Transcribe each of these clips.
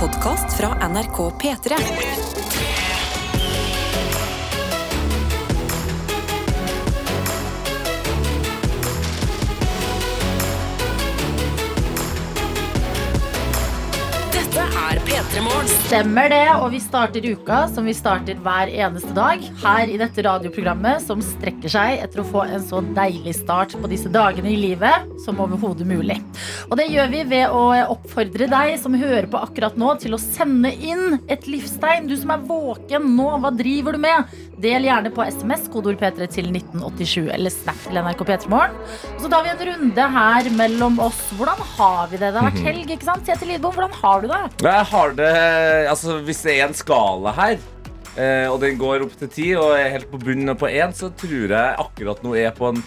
podkast fra NRK P3. Stemmer det, og vi starter uka som vi starter hver eneste dag her i dette radioprogrammet som strekker seg etter å få en så deilig start på disse dagene i livet som overhodet mulig. Og det gjør vi ved å oppfordre deg som hører på akkurat nå til å sende inn et livstegn. Du som er våken nå, hva driver du med? Del gjerne på SMS, kodeord P3 til 1987 eller Snap til NRK P3morgen. Så tar vi en runde her mellom oss. Hvordan har vi det? Det har vært helg, ikke sant? Kjetil Lidbom, hvordan har du det? Jeg har det Altså, hvis det er en skala her, eh, og den går opp til ti, og er helt på bunnen på én, så tror jeg akkurat nå er på en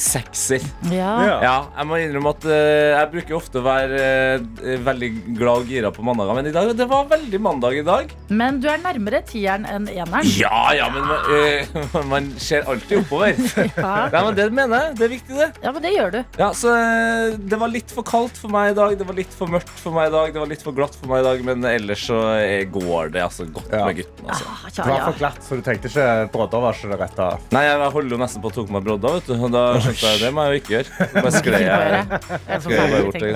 sekser. Ja. Ja. Jeg må innrømme at uh, jeg bruker ofte å være uh, veldig glad og gira på mandager, men i dag, det var veldig mandag i dag. Men du er nærmere tieren enn eneren. Ja, ja, men uh, man ser alltid oppover. Ja. Nei, men det mener jeg. Det er viktig, det. ja, men det gjør du. Ja, så eh, Det var litt for kaldt for meg i dag, det var litt for mørkt for meg i dag, det var litt for glatt for meg i dag, men ellers så eh, går det altså godt Ja. med gutten. Altså. Ah, Det ja, var for glatt, så du tenkte ikke brodder var ikke det rette. Nei, jeg holder jo nesten på å tok meg brodda, vet du. Da skjønte jeg det må jeg jo ikke gjøre. Bare skled jeg. Er jeg bare bort det.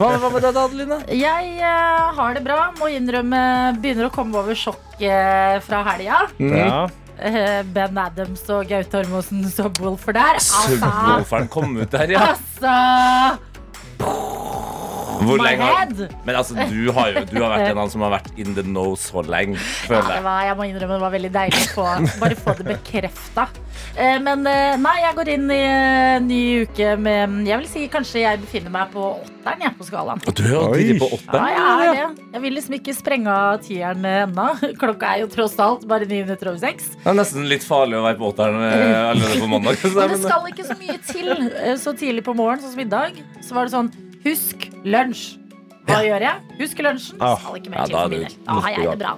Hva, hva med deg, da, Adeline? Jeg eh, har det bra. Må innrømme begynner å komme over sjokket fra helga. Ja. Eh, ben Adams og Gaute Ormåsen subwoolfer der. Altså, Subwooferen kom ut der, ja. altså Hvor My lenge har head. Men altså, du har jo du har vært en av dem som har vært in the know så lenge, Ja, det var, jeg må innrømme det var veldig deilig å få, bare få det bekrefta. Eh, men eh, nei, jeg går inn i en ny uke med Jeg vil si kanskje jeg befinner meg på åtteren jeg, på skalaen. Du er tidlig på Ja, jeg er det. Jeg vil liksom ikke sprenge av tieren ennå. Klokka er jo tross alt bare ni minutter over seks. Det er nesten litt farlig å være på åtteren eh, allerede på mandag. Men det skal ikke så mye til eh, så tidlig på morgenen, sånn som i dag. Så var det sånn Husk lunsj. Hva gjør jeg? Husk lunsjen. Ah. Skal ikke Ja, da er du. Da har jeg det bra.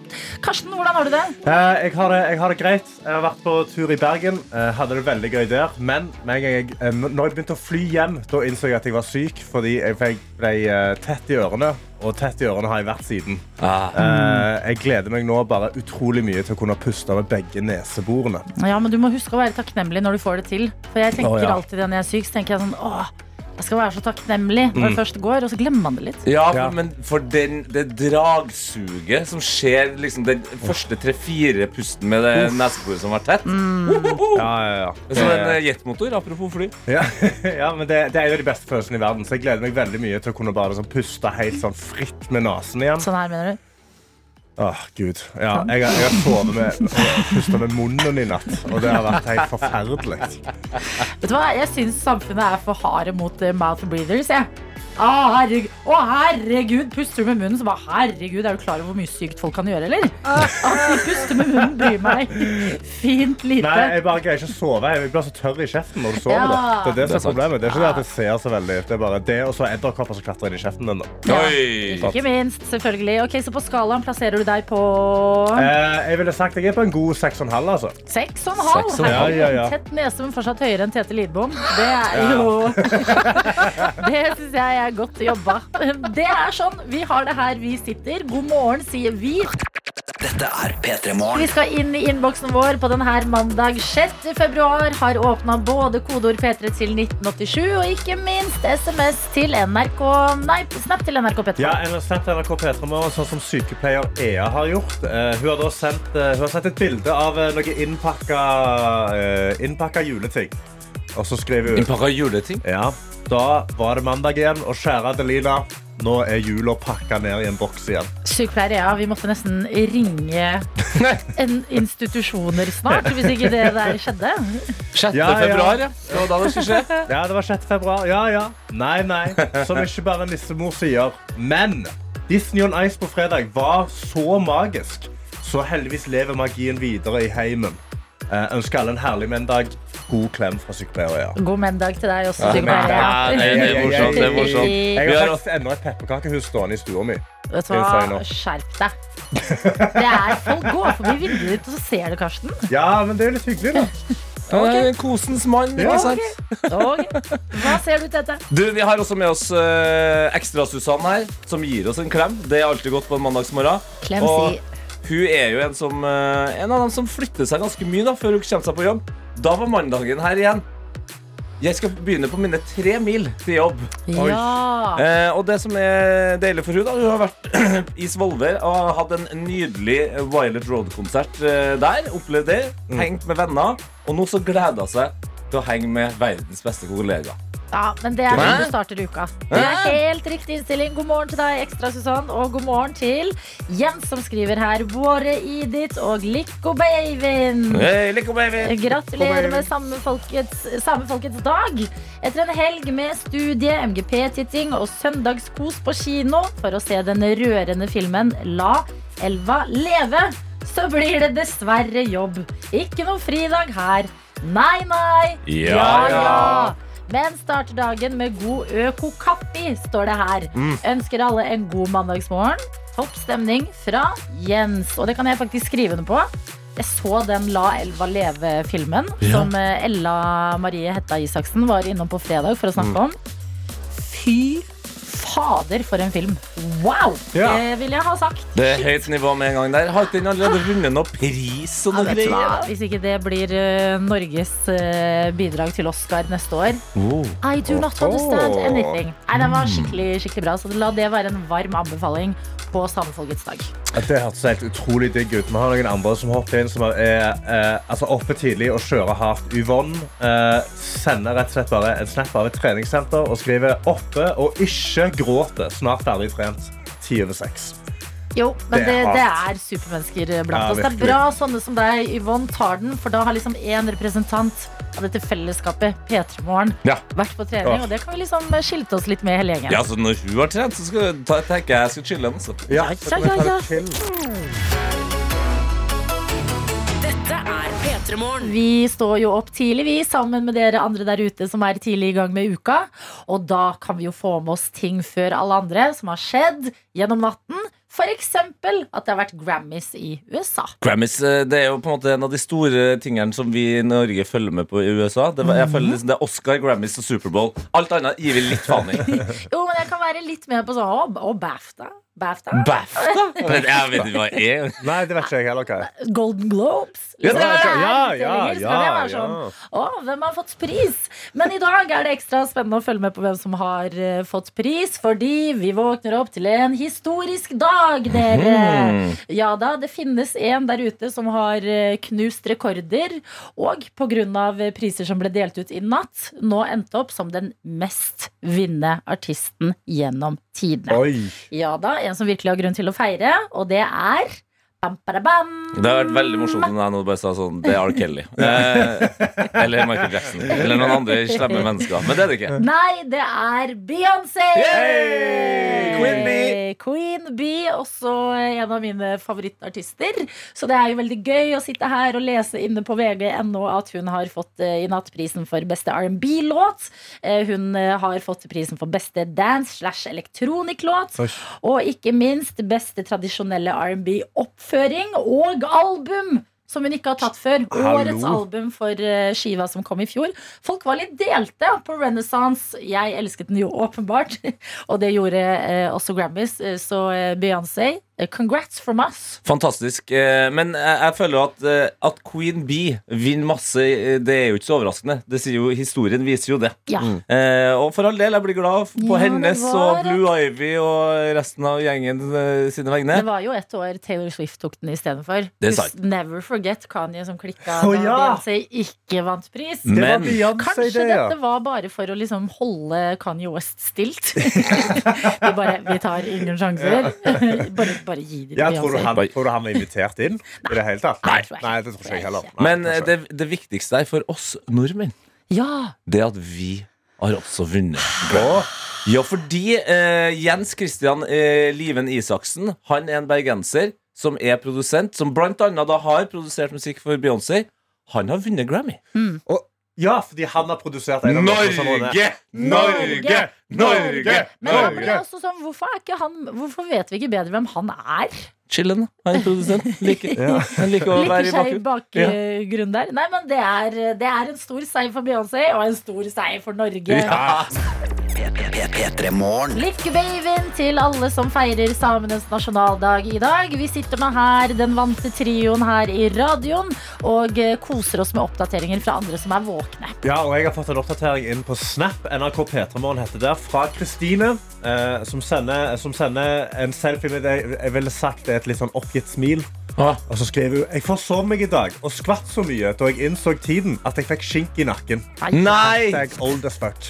Karsten, hvordan har du det? Eh, Jeg har, det, jeg har det greit. Jeg har vært på tur i Bergen. eh, Hadde det veldig gøy der. Men med en gang jeg, eh, når jeg begynte å fly hjem, da innså jeg at jeg var syk fordi jeg fikk- ble eh, tett i ørene. Og tett i ørene har jeg vært siden. Ah. Eh, Jeg gleder meg nå bare utrolig mye til å kunne puste med begge neseborene. Ja, men Du må huske å være takknemlig når du får det til. For jeg tenker oh, ja. alltid det når jeg er syk, så tenker jeg sånn Åh, jeg skal være så takknemlig når Mm. det først går, og så glemmer man det litt. Ja, for, men for den, det dragsuget som skjer liksom den første tre-fire pusten med det neseboret som var tett Ja, ja, ja. Det er Som en eh, jetmotor, apropos fly. Ja, ja men det, det er en av de beste følelsene i verden. Så jeg gleder meg veldig mye til å kunne bare sånn, puste helt sånn fritt med nesen igjen. Sånn her, mener du? Åh, Gud. Ja, jeg, jeg har sovet med pusta med munnen i natt, og det har vært helt forferdelig. Vet du hva, Jeg syns samfunnet er for harde mot eh, mouth breathers. jeg. Å, herregud. Å, herregud! Puster du med munnen, så bare herregud, er du klar over hvor mye sykt folk kan gjøre, eller? At de puster med munnen, bryr meg fint lite. Nei, jeg bare greier ikke å sove. Jeg blir så tørr i kjeften når du sover. Ja. da. Det er det som er problemet. Det er ikke det at jeg ser så veldig. Det er bare det, og så edderkopper som klatrer inn i kjeften din. Ja, Ikke minst, selvfølgelig. Ok, Så på skalaen plasserer du deg på Eh, jeg ville sagt jeg er på en god 6,5, altså. seks og en halv. Seks og en halv. Ja, ja, ja. Tett nese, men fortsatt høyere enn Tete Lidbom. Det er jo Det syns jeg er godt jobba. Det er sånn. Vi har det her vi sitter. God morgen, sier vi. Dette er P3 Morgen. Vi skal inn i innboksen vår på denne mandag 6. februar. Har åpna både kodeord P3 til 1987 og ikke minst SMS til NRK Nei, Snap til NRK P3. Ja, Snap til NRK P3 Morgen, sånn som sykepleier Ea har gjort. Eh, hun, har da sendt, eh, hun har sendt et bilde av eh, noe innpakka, uh, innpakka juleting. Og så skrev hun Innpakka juleting. Ja, da var det mandag igjen, og kjære Adelina, nå er jula pakka ned i en boks igjen. Sykepleier, ja. Vi måtte nesten ringe en institusjoner snart, hvis ikke det der skjedde. 6. Ja, ja. februar, ja. Det var da det skulle skje. Ja, det var 6. februar. Ja, ja. Nei, nei. Som ikke bare nissemor sier. Men Disney on Ice på fredag var så magisk. Så heldigvis lever magien videre i heimen. Jeg ønsker alle en herlig mandag. God klem fra sykepleier. Ja. God mandag til deg også, Ja, sykepleier. ja, det, det er morsomt. Det er morsomt. Jeg Vi har faktisk ennå et pepperkakehus stående i stua mi. Vet du hva? Skjerp deg. Det er Folk går forbi vinduet ditt, og så ser du Karsten. Ja, men det er litt hyggelig, da. Okay. en kosens mann. ikke sant? Okay. Hva ser du, Tete? Du, Vi har også med oss uh, Ekstra-Susann her, som gir oss en klem. Det er alltid godt på en mandagsmorgen. Klem Og si. hun er jo en, som, uh, en av dem som flytter seg ganske mye da, før hun kommer seg på jobb. Da var mandagen her igjen. Jeg skal begynne på mine tre mil til jobb. Ja. Eh, og det som er deilig for henne, da Hun har vært i Svolvær og hatt en nydelig Violet Road-konsert eh, der. Opplevd det. Hengt med venner. Og nå så gleder hun seg til å henge med verdens beste kollega. Ja, men det er sånn du starter uka. Det er helt riktig innstilling. God morgen til deg, Ekstra Susann, og god morgen til Jens, som skriver her. Våre Edith og Likko Bavin. Hey! Gratulerer med samme folkets dag. Etter en helg med studie, MGP-titting og søndagskos på kino for å se den rørende filmen La elva leve, så blir det dessverre jobb. Ikke noe fridag her. Nei, nei. Ja, ja. Men starter dagen med god øko-kaffe, står det her. Mm. Ønsker alle en god mandagsmorgen. Topp stemning fra Jens. Og det kan jeg faktisk skrive under på. Jeg så den La elva leve-filmen Ja. som eh, Ella Marie Hetta Isaksen var innom på fredag for å snakke om. Fy fader, for en film. Wow! Ja. Det vil jeg ha sagt. Det er høyt nivå med en gang der. Har ikke den allerede vunnet noe pris og noe ja, greier? Hvis ikke det blir eh, Norges eh, bidrag til Oscar neste år Oh. I do not understand anything. Nei, Den var skikkelig, skikkelig bra, så la det være en varm anbefaling på Samefolkets dag. Det hørtes helt utrolig digg ut. Vi har noen andre som hopper inn, som er eh, altså oppe tidlig og kjører hardt. Yvonne eh, sender rett og slett bare en snap av et treningssenter og skriver 'oppe og ikke gråter'. Snart ferdig trent. Ti over seks. Jo, men Det det, er det er supermennesker blant Ja, oss. Det er bra sånne som deg, Yvonne, tar den, for da har liksom én representant av dette fellesskapet, P3 Morgen, Ja. vært på trening, ja. og det kan vi liksom skilte oss litt med hele gjengen. Ja, så Når hun har trent, så skal, ta, tenker jeg jeg skal chille. Altså. Ja, Ja, ja, ja. Dette er P3 Morgen. Vi står jo opp tidlig, vi, sammen med dere andre der ute som er tidlig i gang med uka. Og da kan vi jo få med oss ting før alle andre som har skjedd gjennom natten. For eksempel at det har vært Grammys i USA. Grammys eh, det er jo på en måte en av de store tingene som vi i Norge følger med på i USA. Det, var, jeg føler liksom det er Oscar, Grammys og Superbowl. Alt annet gir vi litt faen i. Jo, men jeg kan være litt med på sånn Og BAFTA. BAFTA. BAFTA? Men jeg vet ikke hva det er. Nei, det vet ikke jeg heller hva er. Golden Globes. Ja, Liksom, Ja, det ja, ja, ja, sånn. Å, hvem har fått pris? Men i dag er det ekstra spennende å følge med på hvem som har uh, fått pris, fordi vi våkner opp til en historisk dag, dere. Mm. Ja da, det finnes en der ute som har eh, knust rekorder, og pga. priser som ble delt ut i natt, nå endte opp som den mest vinnende artisten gjennom tidene. Oi. Ja da, en som virkelig har grunn til å feire, og det er bam, bam. Det har vært veldig morsomt om jeg nå bare sa sånn Det er R. Kelly. Eh, eller Michael Jackson. Eller noen andre slemme mennesker. Men det er det ikke. Nei, det er Beyoncé! Yay! Queen B. Queen B, også en av mine favorittartister. Så det er jo veldig gøy å sitte her og lese inne på vg.no at hun har fått eh, i natt prisen for beste R&B-låt. Eh, Hun eh, har fått prisen for beste dance slash elektronikk-låt. Og ikke minst beste tradisjonelle R&B-oppføring og album. Som hun ikke har tatt før. Hallo. Årets album for eh, skiva som kom i fjor. Folk var litt delte på Renaissance. Jeg elsket den jo åpenbart, og det gjorde eh, også Grammys. Eh, Så Beyoncé, congrats from us. Fantastisk. Eh, men jeg, føler at, eh, at Queen Bee vinner masse, eh, det er jo ikke så overraskende. Det sier jo, Historien viser jo det. Ja. Mm. og for all del, jeg blir glad på Ja, hennes var- og Blue Ivy og resten av gjengen eh, sine vegne. Det var jo et år Taylor Swift tok den istedenfor. Det er. Never forget Kanye som klikka Å, da ja. Beyoncé ikke vant pris. Det Men Kanskje det, ja. dette var bare for å liksom holde Kanye West stilt. vi bare Vi tar ingen sjanser. bare, bare gi det til Ja, tror, du han, tror du han var invitert inn i det hele tatt? Nei. Nei, det tror ikke jeg heller. Nei, Men eh, det, det viktigste er for oss nordmenn, Ja. det er at vi har også vunnet. Bra. Ja, fordi eh, Jens Christian eh, Liven Isaksen Han er en bergenser som er produsent, som blant annet da har produsert musikk for Beyoncé. Han har vunnet Grammy. og Ja, fordi han har produsert en av Norge! Norge! Norge! Men Norge! også sånn, hvorfor, er ikke han, hvorfor vet vi ikke bedre hvem han er? Chillen. Han er produsent. Liker, han liker å være Liker i seg i bakgrunnen. bakgrunnen der. Nei, men det er, det er en stor seier for Beyoncé og en stor seier for Norge. Ja. P3 Morgen. Lykkevaving til alle som feirer samenes nasjonaldag i dag. Vi sitter med her, den vante trioen her i radioen, og eh, koser oss med oppdateringer fra andre som er våkne. Ja, og jeg har fått en oppdatering inn på Snap. NRK P3morgen heter der. Fra Kristine, eh, som, som sender en selfie med det jeg ville sagt er et litt sånn oppgitt smil. Ah. Og så skriver hun Jeg forsov meg i dag og skvatt så mye da jeg innså tiden at jeg fikk skink i nakken. Nei! Er fuck.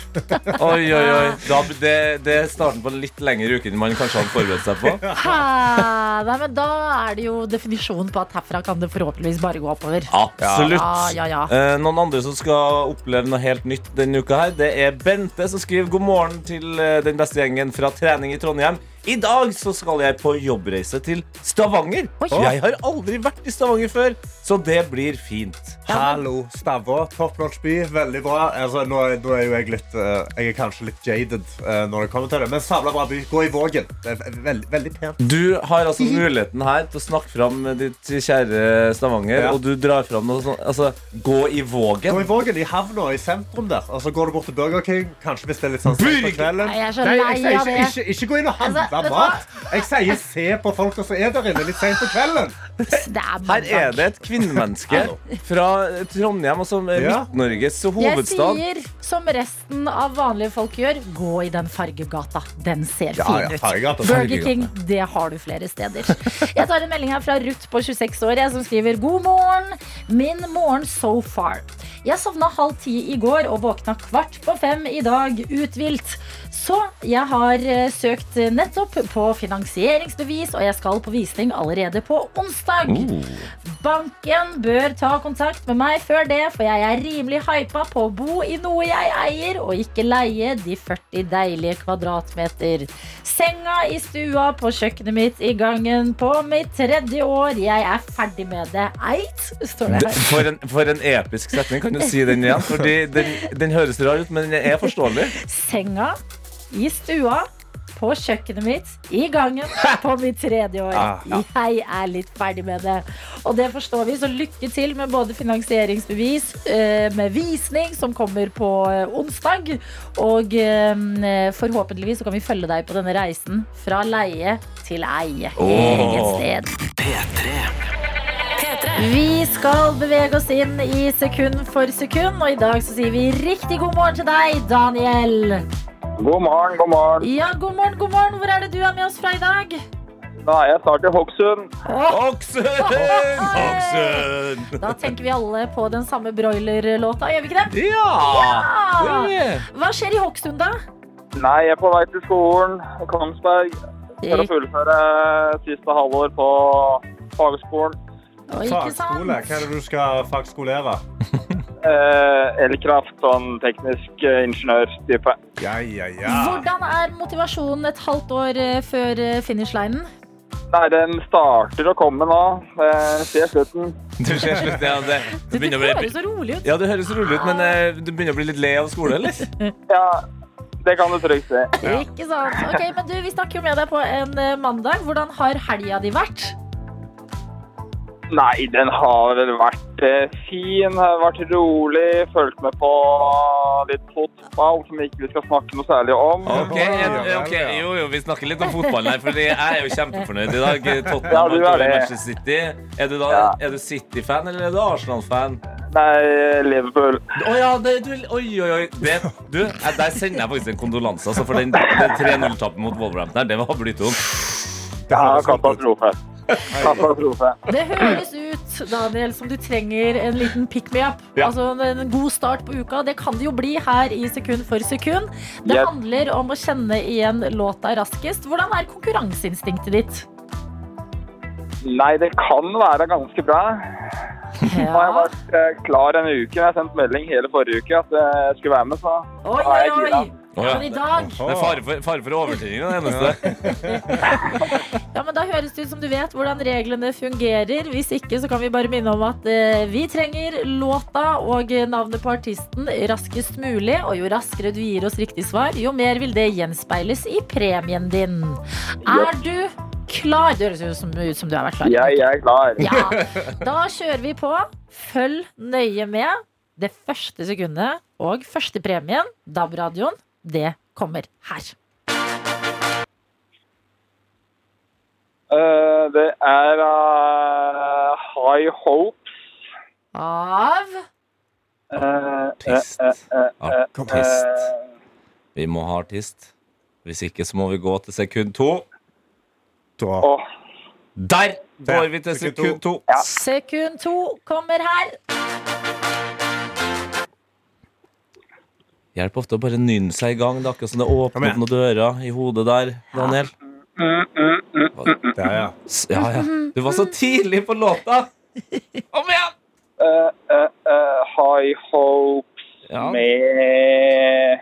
Oi, oi, oi. Da, det, det er starten på en litt lengre uke enn man kanskje hadde forberedt seg på. Hæ? Nei, men da er det jo definisjonen på at herfra kan det forhåpentligvis bare gå oppover. Absolutt. Ja, ja, ja. Eh, noen andre som skal oppleve noe helt nytt denne uka, her Det er Bente som skriver god morgen til eh, den beste gjengen fra trening i Trondheim. I dag så skal jeg på jobbreise til Stavanger. Oi. Jeg har aldri vært i Stavanger før, så det blir fint. Hallo, Stavå. Top by. Veldig bra. Altså, nå, er- nå er jo jeg litt uh, Jeg er kanskje litt jaded uh, når det kommer til det, men sabla bra by. Gå i Vågen. Det er veldig, veldig pent. Du har altså muligheten her til å snakke fram ditt kjære Stavanger, Ja. og du drar fram noe sånt Altså, gå i Vågen. Gå i Vågen, i havna, i sentrum der. Og så går du bort til Burger King. Kanskje hvis det er litt sånn sent på kvelden. Nei, jeg er så lei av det. ikke, ikke, ikke gå inn og handle Altså, du mat. Jeg sier se på folka som er der inne litt sent på kvelden. Er Her er det et kvinnemenneske fra Trondheim, altså Ja. Midt-Norges hovedstad. Jeg sier som resten av vanlige folk gjør, gå i den fargegata. Den ser fin ut. Burger. King, det har du flere steder. Jeg tar en melding her fra Ruth på 26 år jeg, som skriver God morgen. Min morgen so far. Jeg sovna halv ti i går og våkna kvart på fem i dag uthvilt. Så jeg har eh, søkt nettopp på finansieringsbevis, og jeg skal på visning allerede på onsdag. Banken bør ta kontakt med meg før det, for jeg er rimelig hypa på å bo i noe jeg eier, og ikke leie de 40 deilige kvadratmeter. Senga i stua, på kjøkkenet mitt, i gangen, på mitt tredje år. Jeg er ferdig med det. Eit, står Det- her. For en, for en episk setning. Kan du si den igjen? Fordi den, den høres rar ut, men den er forståelig. Senga i stua. På kjøkkenet mitt, i gangen, på mitt tredje år. Ah. Jeg er litt ferdig med det. Og det forstår vi, så lykke til med både finansieringsbevis, eh, med visning, som kommer på eh, onsdag. Og eh, forhåpentligvis så kan vi følge deg på denne reisen fra leie til eie. Eget sted. P3. P3. Vi skal bevege oss inn i sekund for sekund, og i dag så sier vi riktig god morgen til deg, Daniel. God morgen, god morgen. Ja, god morgen, god morgen. Hvor er det du er med oss fra i dag? Da er jeg snart i Hokksund. Hokksund! Da tenker vi alle på den samme broiler-låta, gjør vi ikke det? Ja! Ja! Hva skjer i Hokksund, da? Nei, jeg er på vei til skolen i Kongsberg for å fullføre siste halvår på fagskolen. Fagskole. Hva er det du skal fagskolere? Eh, elkraft, sånn teknisk eh, ingeniørtype. Ja, ja, ja. Hvordan er motivasjonen et halvt år eh, før eh, finishlinen? Nei, den starter å komme nå. Eh, ser slutten. Du ser slutt, ja, det, du du begynner å bli høres så rolig ut. Ja, det høres rolig ut, men eh, du begynner å bli litt lei av skole, eller? Ja, det kan du trygt si. Ikke sant? Ok, men du, Vi snakker jo med deg på en eh, mandag. Hvordan har helga di vært? Nei, den har vel vært fin, har vært rolig, fulgt med på litt fotball, som ikke vi skal snakke noe særlig om. Ok, ok, Jo, jo, vi snakker litt om fotballen her, for jeg er jo kjempefornøyd i dag. Tottenham ja, er. Manchester City. Er du, da, Ja. er du City-fan, eller er du Arsenal-fan? Nei, Liverpool. Å ja, det, du, oi, oi, oi. Det, du, eh, der sender jeg faktisk en kondolanse. Altså, for den, den 3-0-tappen mot Wolverhampton her, det var blytungt. Ja, katastrofe. Det høres ut Daniel, som du trenger en liten pick me up. Ja. Altså en, god start på uka. Det kan det jo bli her i sekund for sekund. Det yep. handler om å kjenne igjen låta raskest. Hvordan er konkurranseinstinktet ditt? Nei, det kan være ganske bra. Nå har jeg Ja. vært eh, klar en uke. Jeg har sendt melding hele forrige uke at jeg skulle være med, så nå er jeg oi, gira. ja. Men i dag Det er fare for, fare for overtenning, det eneste. Ja, men Da høres det ut som du vet hvordan reglene fungerer. Hvis ikke, så kan vi bare minne om at eh, vi trenger låta og navnet på artisten raskest mulig. Og jo raskere du gir oss riktig svar, jo mer vil det gjenspeiles i premien din. Er du klar? Det høres ut som, ut som du har vært klar. Jeg er klar. Ja, da kjører vi på. Følg nøye med. Det første sekundet og første premien, DAB-radioen, det kommer her. Uh, det er uh, High Hopes. Av Eh, Artist. Artist. Vi må ha artist. Hvis ikke så må vi gå til sekund to. Da. Der går vi til Sekund sekund to. Sekund to kommer her. Hjelper ofte å bare nynne seg i gang. Det er akkurat som det åpner opp noen dører i hodet der, Daniel. Der, ja. Ja, ja. Du var så tidlig på låta! Kom igjen! Uh, uh, uh, High Hopes Ja. med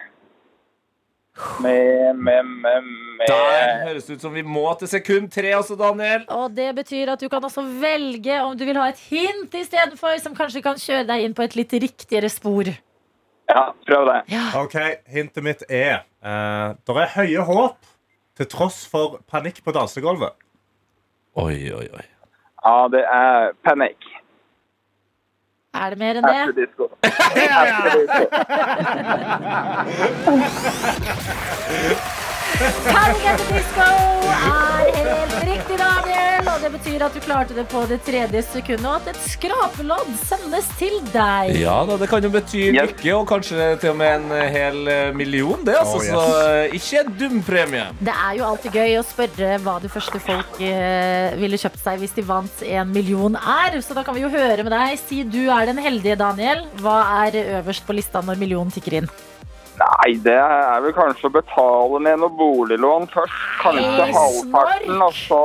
Med, med, med, med Der høres det ut som vi må til sekund tre også, Daniel. Og det betyr at du kan også velge om du vil ha et hint istedenfor, som kanskje kan kjøre deg inn på et litt riktigere spor. Ja, prøv det. Ok, Hintet mitt er uh, Det er høye håp til tross for panikk på dansegulvet. Oi, oi, oi. Ja, det er panikk. Er det mer enn After det? disco. After disco. Panic Disco er helt riktig, Daniel. Og det betyr at du klarte det på det tredje sekundet, og at et skrapelodd sendes til deg. Ja da, det kan jo bety Yes. lykke, og kanskje til og med en eh, hel eh, million. Det, altså, Oh, yes. Så eh, ikke en dum premie. Det er jo alltid gøy å spørre hva det første folk ville kjøpt seg hvis de vant en million er. Så da kan vi jo høre med deg. Si du er den heldige, Daniel. Hva er øverst på lista når millionen tikker inn? Nei, det er vel kanskje å betale ned noe boliglån først. Kanskje halvparten, og så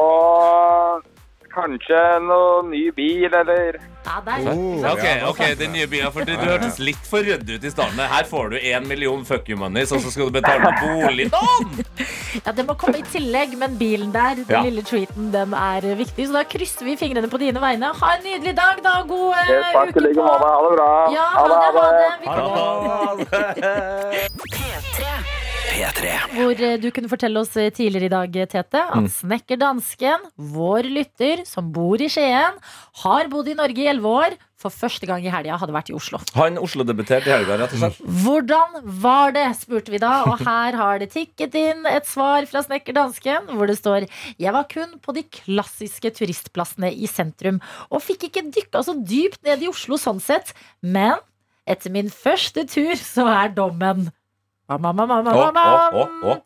kanskje noe ny bil, eller Ja, der. Oh, Ok, ja, ok, den nye bilen, for Du hørtes litt for rødd ut i starten. Her får du én million fuck you money, så så skal du betale på boliglån! Ja, det må komme i tillegg, men bilen der, den Ja. lille treaten, den er eh, viktig. Så da krysser vi fingrene på dine vegne. Ha en nydelig dag, da. God eh, Yes, Takk i uke like på måte. Ha det bra. Ja, ha det. Ha det. Vi Ha kommer det. P3. hvor eh, du kunne fortelle oss eh, tidligere i dag, Tete, at Snekker Dansken, vår lytter som bor i Skien, har bodd i Norge i elleve år, for første gang i helga hadde vært i Oslo. Han Oslo-debuterte i helga, rett og slett. Hvordan var det, spurte vi da, og her har det tikket inn et svar fra snekker dansken, hvor det står Jeg var kun på de klassiske turistplassene i sentrum, og fikk ikke dykka så dypt ned i Oslo sånn sett, men etter min første tur så er dommen Å, mam, mam. å, å, å.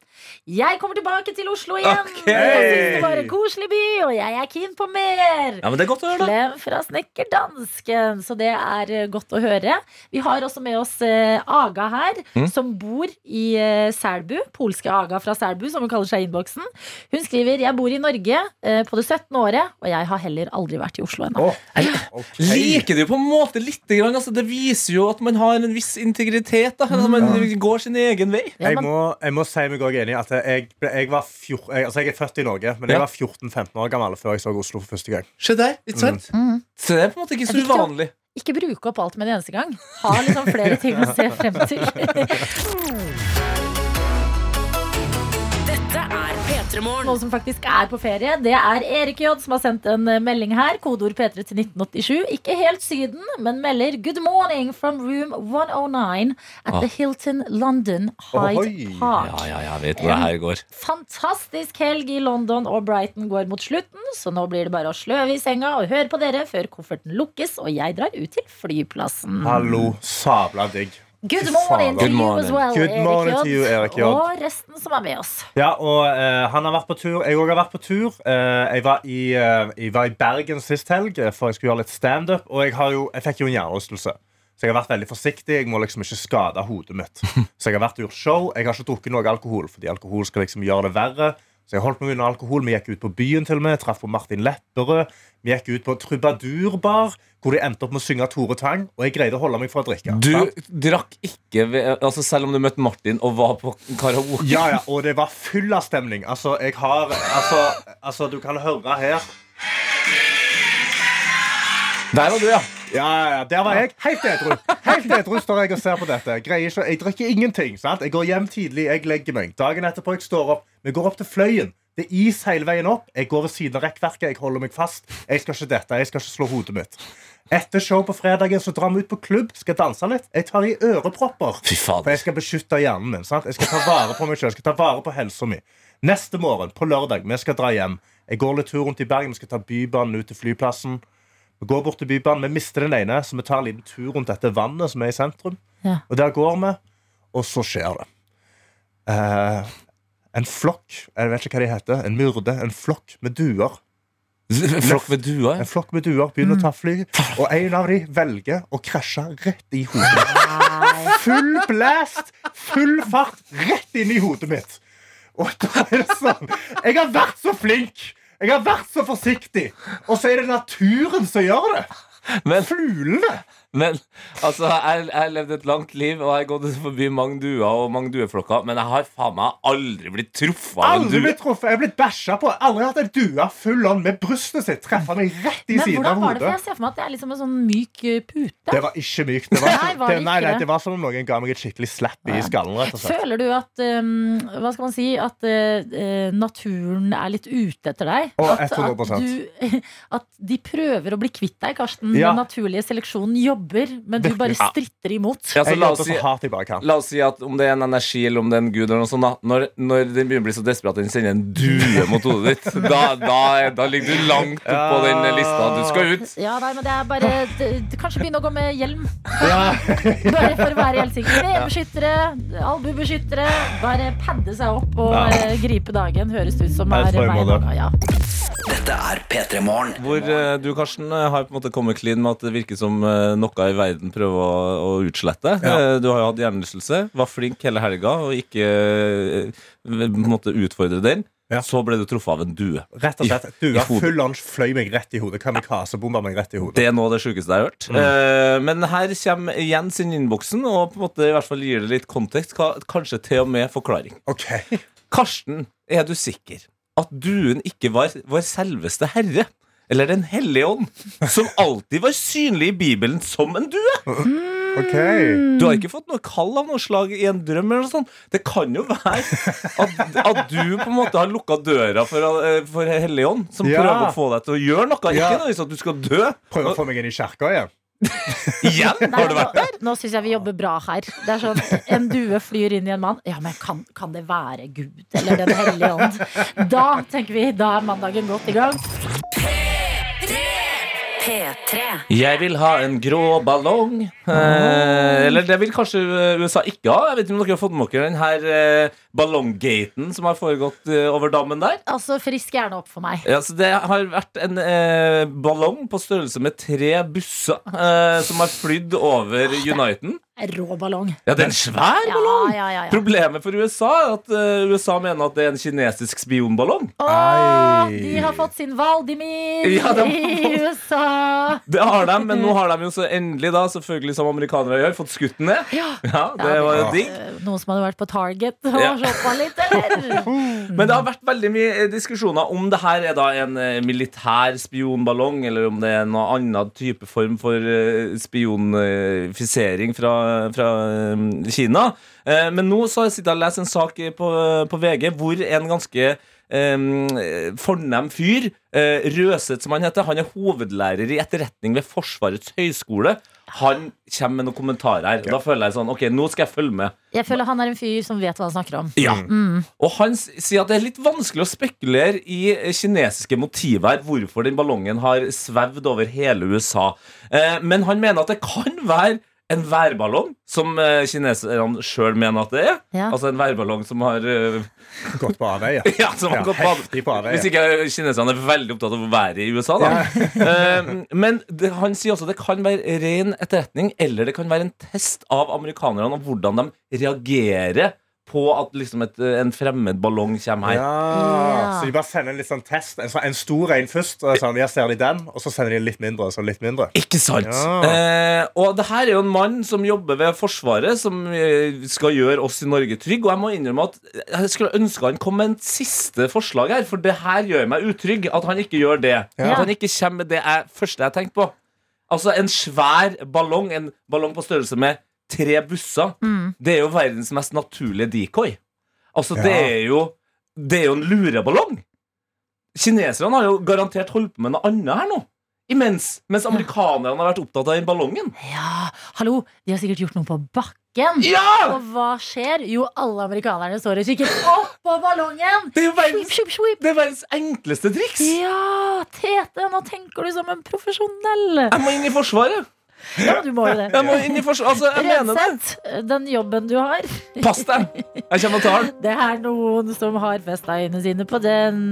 Jeg kommer tilbake til Oslo igjen. Okay. Jeg synes det var en koselig by, og jeg er keen på mer. Ja, men Det er godt å høre. Klem fra snekkerdansken. Så det er eh, godt å høre. Vi har også med oss eh, Aga her, Mm. som bor i eh, Selbu. Polske Aga fra Selbu, som hun kaller seg i innboksen. Hun skriver jeg bor i Norge på det 17. året, og jeg har heller aldri vært i Oslo ennå. Oh, okay. Liker det jo på en måte litt. Grann, altså, det viser jo at man har en viss integritet. Da, at man går sin egen vei. Ja, Jeg må, jeg må si meg òg enig i at jeg, jeg, var fjor, jeg, altså jeg er født i Norge, men Ja. jeg var 14-15 år gammel før jeg så Oslo for første gang. Se der, ikke sant? Mm. Så det er på en måte ikke så uvanlig. Ikke bruke opp alt med en eneste gang. Ha liksom flere ting å se frem til. Noen som faktisk er på ferie, det er Erik J som har sendt en eh, melding her. Kodeord P3 til 1987. Ikke helt Syden, men melder 'Good morning from room 109 at the Hilton London Hyde Ohoi. Park'. Ja, ja, jeg vet hvor det her går. Fantastisk helg i London og Brighton går mot slutten, så nå blir det bare å sløve i senga og høre på dere før kofferten lukkes og jeg drar ut til flyplassen. Hallo, sabla digg. Good morning. Good you as morning. well, Good Erik morning J. to you, Erik J. Og resten som er med oss. Ja, og uh, han har vært på tur. Jeg òg har vært på tur. Uh, jeg, var i, uh, jeg var i Bergen sist helg, for jeg skulle gjøre litt standup. Og jeg, har jo, jeg fikk jo en hjernerystelse. Så jeg har vært veldig forsiktig. Jeg må liksom ikke skade hodet mitt. Så jeg har vært og gjort show. Jeg har ikke drukket noe alkohol, fordi alkohol skal liksom gjøre det verre. Så jeg holdt meg unna alkohol. Vi gikk ut på byen til og med. Traff på Martin Lepperød. Vi gikk ut på Trubadurbar, hvor de endte opp med å synge Tore Tang. Og jeg greide å holde meg fra å drikke. Du Sant? drakk ikke ved, altså Selv om du møtte Martin og var på karaoke. Ja, ja, og det var full av stemning. Altså, jeg har Altså, Altså, du kan høre her. Der var du, ja. Ja, ja, der var jeg. Helt edru. Helt edru står jeg og ser på dette. Greier ikke, jeg drikker ingenting. sant? Jeg går hjem tidlig, jeg legger meg. Dagen etterpå jeg står opp. Vi går opp til Fløyen. Det er is hele veien opp. Jeg går ved siden av rekkverket. Jeg holder meg fast. Jeg skal ikke dette. Jeg skal ikke slå hodet mitt. Etter show på fredagen så drar vi ut på klubb. Skal danse litt. Jeg tar i ørepropper. Fy faen. For jeg skal beskytte hjernen min. sant? Jeg skal ta vare på meg selv, jeg skal ta vare på helsa mi. Neste morgen, på lørdag, vi skal dra hjem. Jeg går litt tur rundt i Bergen. Vi skal ta Bybanen ut til flyplassen. Vi går bort til Bybanen. Vi mister den ene, så vi tar en liten tur rundt dette vannet som er i sentrum. Ja. Og der går vi, og så skjer det. Eh, en flokk, jeg vet ikke hva de heter, en myrde, en flokk med duer. En Flokk med duer. En flokk med duer begynner å ta fly, og en av de velger å krasje rett i hodet. Full blast, full fart, rett inn i hodet mitt. Og da er det sånn Jeg har vært så flink! Jeg har vært så forsiktig! Og så er det naturen som gjør det. Men, Fuglene. Men altså, jeg har levd et langt liv, og jeg har gått forbi mange duer og mange dueflokker, men jeg har faen meg aldri blitt truffet av en Aldri blitt truffet. Jeg er blitt bæsja på. Aldri hatt en due full on med brystet sitt treffe meg rett i Men siden hvordan var det? For jeg ser for meg at det er liksom en sånn myk eh, pute. Det var ikke mykt. Det var, Nei, var det det, nei, nei, det? det var som om noen ga meg et skikkelig slapp i skallen. rett og slett Føler du at um, Hva skal man si? At eh, naturen er litt ute etter deg? Å, at, 100%. at, du, at de prøver å bli kvitt deg, Karsten. Ja. Den naturlige seleksjonen jobber, men du bare stritter imot. Ja, så la oss si. La oss si at om det er en energi eller om det er en gud, eller noe sånt, da, når, når den begynner å bli så desperat at den sender en due mot hodet ditt, da, da, da ligger du langt opp på den lista. Du skal ut. Ja, nei, men det er bare det, Kanskje begynne å gå med hjelm. Ja. Bare for å være helt sikker. Knebeskyttere, albuebeskyttere. Bare padde seg opp og Ja. gripe dagen. Høres ut som er veien ja. Dette er P3 Morgen. Hvor uh, du, Karsten, eh, har på en måte kommet clean med at det virker som eh, noe i verden prøver å, å utslette. Ja. Eh, Du har jo hatt hjernerystelse, var flink hele helga og ikke eh, på en måte utfordre den. Ja. Så ble du truffet av en due. Rett og slett. Dua full lunsj fløy meg rett i hodet. Kamikaze-bomba meg rett i hodet. Det er av det sjukeste jeg har hørt. Eh, men her kommer Jens inn i innboksen og på en måte i hvert fall gir det litt kontekst. Kanskje til og med forklaring. Okay. Karsten, er du sikker at duen ikke var vår selveste herre? Eller Den hellige ånd, som alltid var synlig i Bibelen som en due? Okay. Du har ikke fått noe kall av noe slag i en drøm? eller noe sånt Det kan jo være at, at du på en måte har lukka døra for, eh, for Hellig ånd, som Ja. prøver å få deg til å gjøre noe. Ikke noe nødvendigvis at du skal dø. Prøve å få meg inn i kjerka igjen. Igjen? Nei, Har du vært der? Nå, nå syns jeg vi jobber bra her. Det er sånn, En due flyr inn i en mann. Ja, men kan, kan det være Gud eller Den hellige ånd? Da tenker vi, da er mandagen godt i gang. P3. Jeg vil ha en grå ballong. Eh, eller det vil kanskje USA ikke ha. Jeg vet ikke om dere har fått med dere den her eh, ballonggaten som har foregått eh, over dammen der. Altså, Frisk gjerne opp for meg. Ja, så Det har vært en eh, ballong på størrelse med tre busser eh, som har flydd over Uniten. Rå ballong. Ja, det er en svær ballong! ja, ja, ja. Problemet for USA er at uh, USA mener at det er en kinesisk spionballong. Åh, de har fått sin Valdimir Ja, de har i USA. Det har de, men nå har de jo så endelig, da, selvfølgelig som amerikanere gjør, fått skutt den ned. Ja. Ja, det var jo digg. Noen som hadde vært på Target og Ja. shoppa litt, eller? Men det har vært veldig mye eh, diskusjoner om det her er da en eh, militær spionballong, eller om det er noen annen type form for spionfisering fra, fra eh, Kina. Eh, Men nå så har jeg sittet og lest en sak på, på VG hvor en ganske Um, fornem fyr, Uh, Røseth som han heter, han er hovedlærer i etterretning ved Forsvarets høgskole. Han kommer med noen kommentarer her. Og da føler jeg sånn Ok, nå skal jeg følge med. Jeg føler han er en fyr som vet hva han snakker om. Ja. Og han sier at det er litt vanskelig å spekulere i eh, kinesiske motiver hvorfor den ballongen har svevd over hele USA. Uh, men han mener at det kan være en værballong, som eh, kineserne sjøl mener at det er. Ja. Altså en værballong som har uh, Gått på avveie. Ja, som har Ja, gått på avveie. på avveie. Hvis ikke kineserne er veldig opptatt av å være i USA, da. uh, men det, han sier også at det kan være ren etterretning, eller det kan være en test av amerikanerne om hvordan de reagerer på at liksom et, en fremmed ballong kommer her. Ja. Så de bare sender en litt sånn test. En, en stor en først. Og sånn, jeg ser de den Og så sender de en litt mindre. Så litt mindre. Ikke sant? Ja. Eh, og det her er jo en mann som jobber ved Forsvaret, som eh, skal gjøre oss i Norge trygge. Og jeg må innrømme at jeg skulle ønske han kom med en siste forslag her, for det her gjør meg utrygg. At han ikke gjør det. Ja. At han ikke kommer med det jeg, første jeg tenkte på. Altså en svær ballong, en ballong på størrelse med tre busser. Mm. Det er jo verdens mest naturlige decoy. Altså, det er jo Det er jo en lureballong. Kineserne har jo garantert holdt på med noe annet her nå. Imens. Mens amerikanerne har vært opptatt av den ballongen. Ja, hallo, de har sikkert gjort noe på bakken. Ja! Og hva skjer? Jo, alle amerikanerne står og kikker opp på ballongen. Det er jo verdens, sweep, sweep. det er verdens enkleste triks. Ja, Tete, nå tenker du som en profesjonell. Jeg må inn i Forsvaret. Ja, du må jo det. Jeg må inn i. Altså, jeg mener det. Den jobben du har, Pass deg. Jeg kommer og tar den. det er noen som har festa øynene sine på den.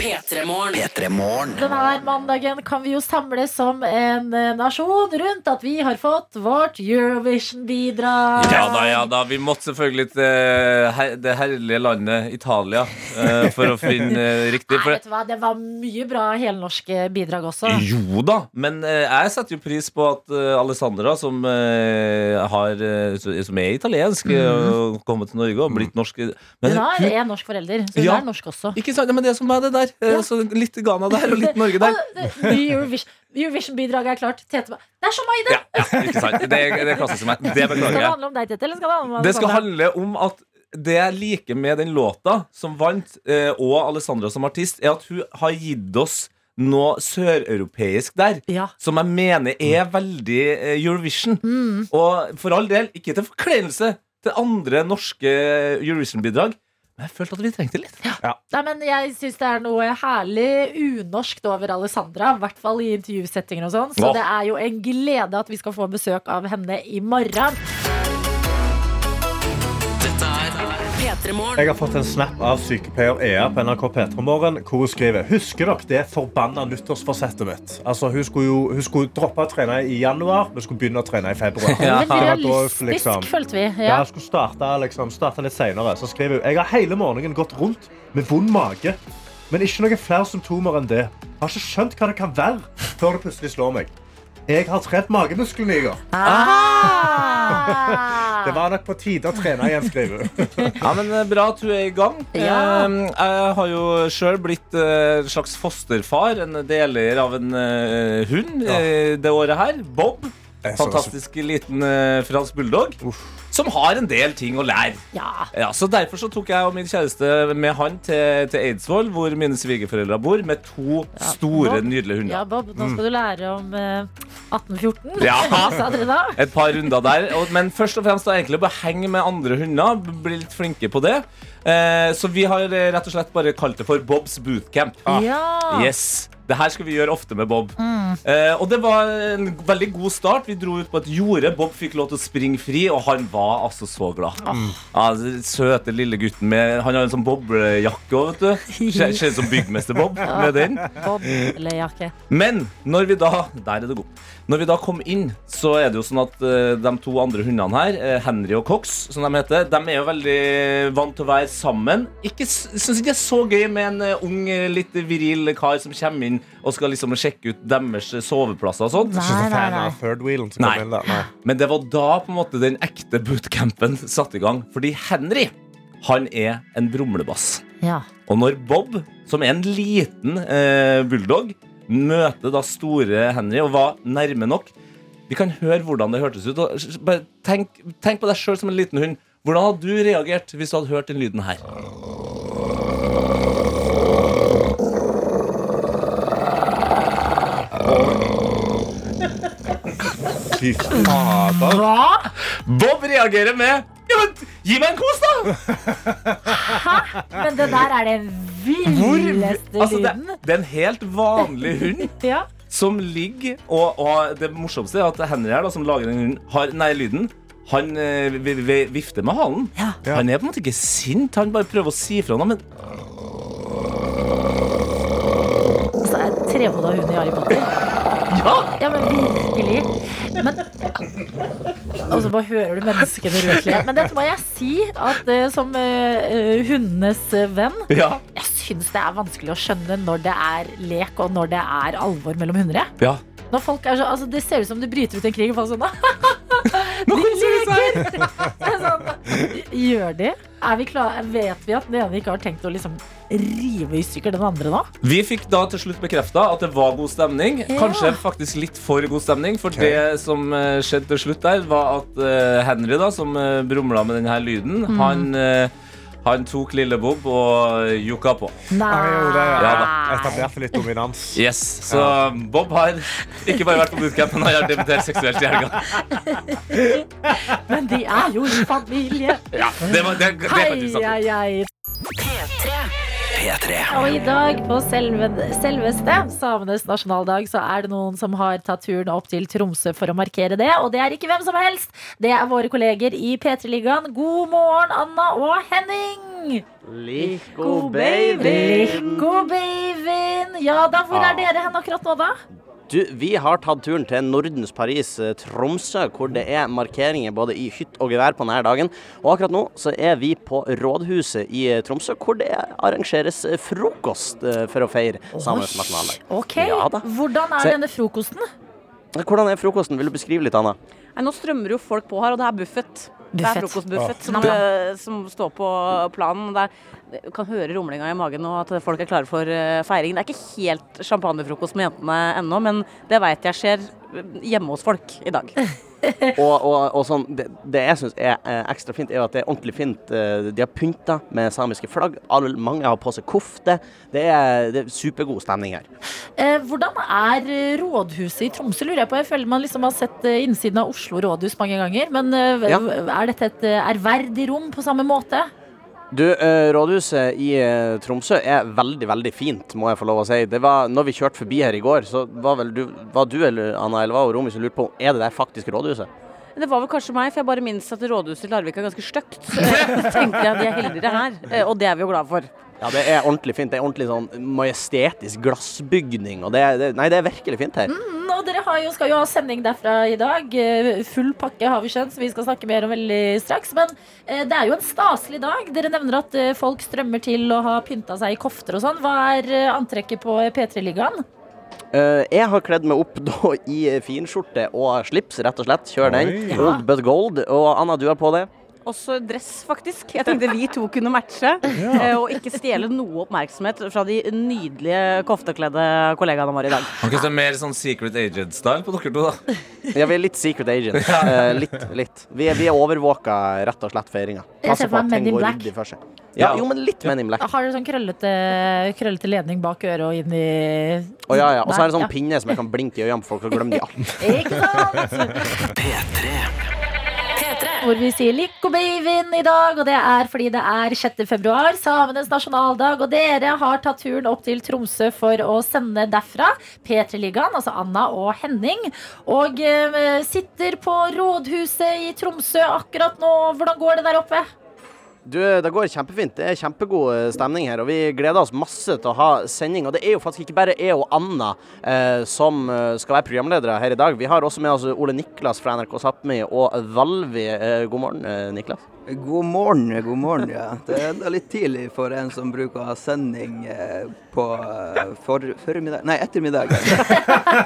P3morgen. Denne mandagen kan vi jo samles som en eh, nasjon rundt at vi har fått vårt Eurovision-bidrag. Ja da, ja da. Vi måtte selvfølgelig til eh, det herlige landet Italia eh, for å finne riktig. Nei, vet du hva, Det var mye bra helnorske bidrag også. Jo da, men jeg setter jo pris på at Alessandra, som, har, som er italiensk, mm. kommer til Norge og blitt norsk Men Hun har hun- en norsk forelder, så hun Ja. er norsk også. Ikke sant? Men det er som er det der. Ja. Så litt Ghana der og litt Norge der. Eurovision-bidraget er klart. Tete Det er som meg, det! Ja, ja, ikke sant? Det, er- det er klassisk meg. Det Skal det handle om deg, Tete, eller skal det handle om Det skal handle om at det jeg liker med den låta som vant, eh, og Alessandra som artist, er at hun har gitt oss noe søreuropeisk der. Ja. Som jeg mener er veldig eh, Eurovision. Mm. Og for all del, ikke til forkleinelse til andre norske Eurovision-bidrag, men jeg følte at vi trengte litt. Nei, men Jeg syns det er noe herlig unorskt over Alessandra. I hvert fall i intervjusettinger og sånn. Så Nå. det er jo en glede at vi skal få besøk av henne i morgen. Jeg har fått en snap av sykepleier Ea på NRK P3morgen hvor hun skriver Husker dere det forbanna nyttårsforsettet mitt? Altså, hun skulle jo hun skulle droppe å trene i januar, men skulle begynne å trene i februar. Ja. Det var realistisk, liksom, følte vi. Ja, Ja. jeg skulle starte, liksom, starte litt senere. Så skriver hun Jeg har hele morgenen gått rundt med vond mage, men ikke noen flere symptomer enn det. Jeg har ikke skjønt hva det kan være, før det plutselig slår meg. Jeg har trent magemusklene i går. Ah! Det var nok på tide å trene igjen, skriver hun. Ja, men eh, Bra at du er i gang. Ja. Eh, Jeg har jo sjøl blitt eh, en slags fosterfar, en deler av en eh, hund ja. det året her. Bob. Fantastisk liten uh, fransk bulldog. Som har en del ting å lære. Ja. Ja, så Derfor så tok jeg og min kjæreste med han til, til Eidsvoll, hvor mine svigerforeldre bor, med to store, Bob. nydelige hunder. ja, Bob, nå skal du lære om uh, 1814. Ja. Hva sa dere da? Et par runder der. Og, men først og fremst da egentlig bare henge med andre hunder. Bli litt flinke på det. Uh, så vi har eh, rett og slett bare kalt det for Bobs bootcamp. Ja. Yes. Det her skal vi gjøre ofte med Bob. Mm. Eh, og det var en veldig god start. Vi dro ut på et jorde. Bob fikk lov til å springe fri, og han var altså så glad. Mm. Ja, søte lille gutten med Han har en sånn boblejakke òg, vet du. Ser ut som byggmester Bob med den. Bob. Men når vi da Der er det god. Når vi da kom inn, så er det jo sånn at eh, de to andre hundene her, eh, Henry og Cox, som de heter, de er jo veldig vant til å være sammen. Ikke, s- Syns ikke det er så gøy med en eh, ung, eh, litt viril kar som kommer inn og skal liksom sjekke ut deres eh, soveplasser og sånt. Nei, nei, fan nei. av third wheelen som Nei. kom inn der. Nei. Men det var da på en måte den ekte bootcampen satte i gang. Fordi Henry, han er en brumlebass. Ja. Og når Bob, som er en liten eh, bulldog, møter da store Henry og var nærme nok Vi kan høre hvordan det hørtes ut. Og bare tenk, tenk på deg sjøl som en liten hund. Hvordan hadde du reagert hvis du hadde hørt den lyden her? Fy fader. Hva? Bob reagerer med ja, men, Gi meg en kos, da! Men det der er den villeste Altså, lyden. det er en helt vanlig hund Ja. som ligger og, og det morsomste er at Henry her, da, som lager den hunden, har, nei, lyden han eh, vi- vi- vifter med halen. Ja. Han er på en måte ikke sint, han bare prøver å si fra noe. Men Altså, er det trehoda hund i Harry Potter? ja! Ja, men virkelig. Men Og så bare hører du menneskene rundt deg. Men dette må jeg si, at eh, som eh, hundenes venn, Ja. jeg syns det er vanskelig å skjønne når det er lek, og når det er alvor mellom hunder. ja. Når folk er så, altså Det ser ut som det bryter ut en krig, og folk sånn De koser de seg! sånn, Gjør de? Er vi klar, vet vi at den ene ikke har tenkt å liksom rive i stykker den andre nå? Vi fikk da til slutt bekrefta at det var god stemning. Ja. Kanskje faktisk litt for god stemning. For det som eh, skjedde til slutt der, var at eh, Henry, da, som uh, brumla med denne lyden, Mm. han, eh, han tok lille Bob og jukka på. Nei. Det, ja. Etablerte litt dominans. Yes, Så Bob har ikke bare vært på bootcamp, men har debutert seksuelt i helga. Men de er jo i familie. Ja, det, var, det, det er Hei, faktisk sant. hei, hei. P3. Og i dag på selve, selveste samenes nasjonaldag så er det noen som har tatt turen opp til Tromsø for å markere det. Og det er ikke hvem som helst. Det er våre kolleger i P3-ligaen. God morgen, Anna og Henning. Lico baby! Lico babyen. Ja da, hvor er dere hen akkurat nå, da? Du, vi har tatt turen til Nordens Paris, eh, Tromsø, hvor det er markeringer både i hytt og gevær på denne dagen. Og akkurat nå så er vi på Rådhuset i eh, Tromsø, hvor det arrangeres eh, frokost for å feire samisk nasjonaldag. Ok, Ja da. Hvordan er så, denne frokosten? Hvordan er frokosten? Vil du beskrive litt, Anna? Nei, nå strømmer jo folk på her, og det er buffet. Det er Buffet. frokostbuffet som, eh, som står på planen. Det er, du kan høre rumlinga i magen og at folk er klare for feiringen feiring. Det er ikke helt champagnefrokost med jentene ennå, men det veit jeg skjer eh, hjemme hos folk i dag. Og, og, og sånn, det, det jeg syns er eh, ekstra fint, er jo at det er ordentlig fint. eh, De har pynta med samiske flagg. All, mange har på seg kofte. Det er, det er supergod stemning her. Eh, hvordan er eh, rådhuset i Tromsø, lurer jeg på. Jeg føler man liksom har sett innsiden av Oslo rådhus mange ganger. Men Ja. er dette et ærverdig rom på samme måte? Du, eh, Rådhuset i eh, Tromsø er veldig, veldig fint, må jeg få lov å si. Det var, når vi kjørte forbi her i går, så var vel du, var du eller Anna eller og Romi som lurte på er det der faktisk Rådhuset? Det var vel kanskje meg, for jeg bare minnes at rådhuset i Larvik er ganske stygt. Så tenkte jeg at de er heldigere her, eh, og det er vi jo glad for. Ja, det er ordentlig fint. Det er ordentlig sånn majestetisk glassbygning. Og det, er- det, nei, det er virkelig fint her. Mm, og dere har jo, skal jo ha sending derfra i dag. Eh, Full pakke har vi skjønt, så vi skal snakke mer om veldig straks. Men eh, det er jo en staselig dag. Dere nevner at eh, folk strømmer til og har pynta seg i kofter og sånn. Hva er eh, antrekket på P3-ligaen? Uh, jeg har kledd meg opp da i finskjorte og slips, rett og slett. Kjør den. Old but gold. Og Anna, du har på det? Også dress, faktisk. Jeg tenkte vi to kunne matche. Ja. Og ikke stjele noe oppmerksomhet fra de nydelige koftekledde kollegaene våre i dag. Ok, så er mer sånn Secret Agent-style på dere to, da. Ja, vi er litt secret Agent. Uh, litt, litt. Vi er, vi er overvåka rett og slett feiringa. Jeg Passer ser for på at meg Men ting in går Black. ryddig for seg. Ja, jo, men litt Men in Black. Har dere sånn krøllete, krøllete ledning bak øret og inn i Å ja, ja. Og så er det sånn pinne som jeg kan blinke i øynene på folk og glemme de alt. Ikke sant? Hvor vi sier Lico babyen i dag, og det er fordi det er 6. februar, samenes nasjonaldag, og dere har tatt turen opp til Tromsø for å sende derfra P3-ligaen, altså Anna og Henning, og eh, sitter på rådhuset i Tromsø akkurat nå. Hvordan går det der oppe? Du, det går kjempefint. Det er kjempegod eh, stemning her, og vi gleder oss masse til å ha sending. Og det er jo faktisk ikke bare jeg og Anna eh, som eh, skal være programledere her i dag. Vi har også med oss Ole Niklas fra NRK Sápmi og Valvi. Eh, god morgen, eh, Niklas. God morgen, god morgen, ja. Det er litt tidlig for en som bruker å ha sending på for, formiddag Nei, ettermiddagen.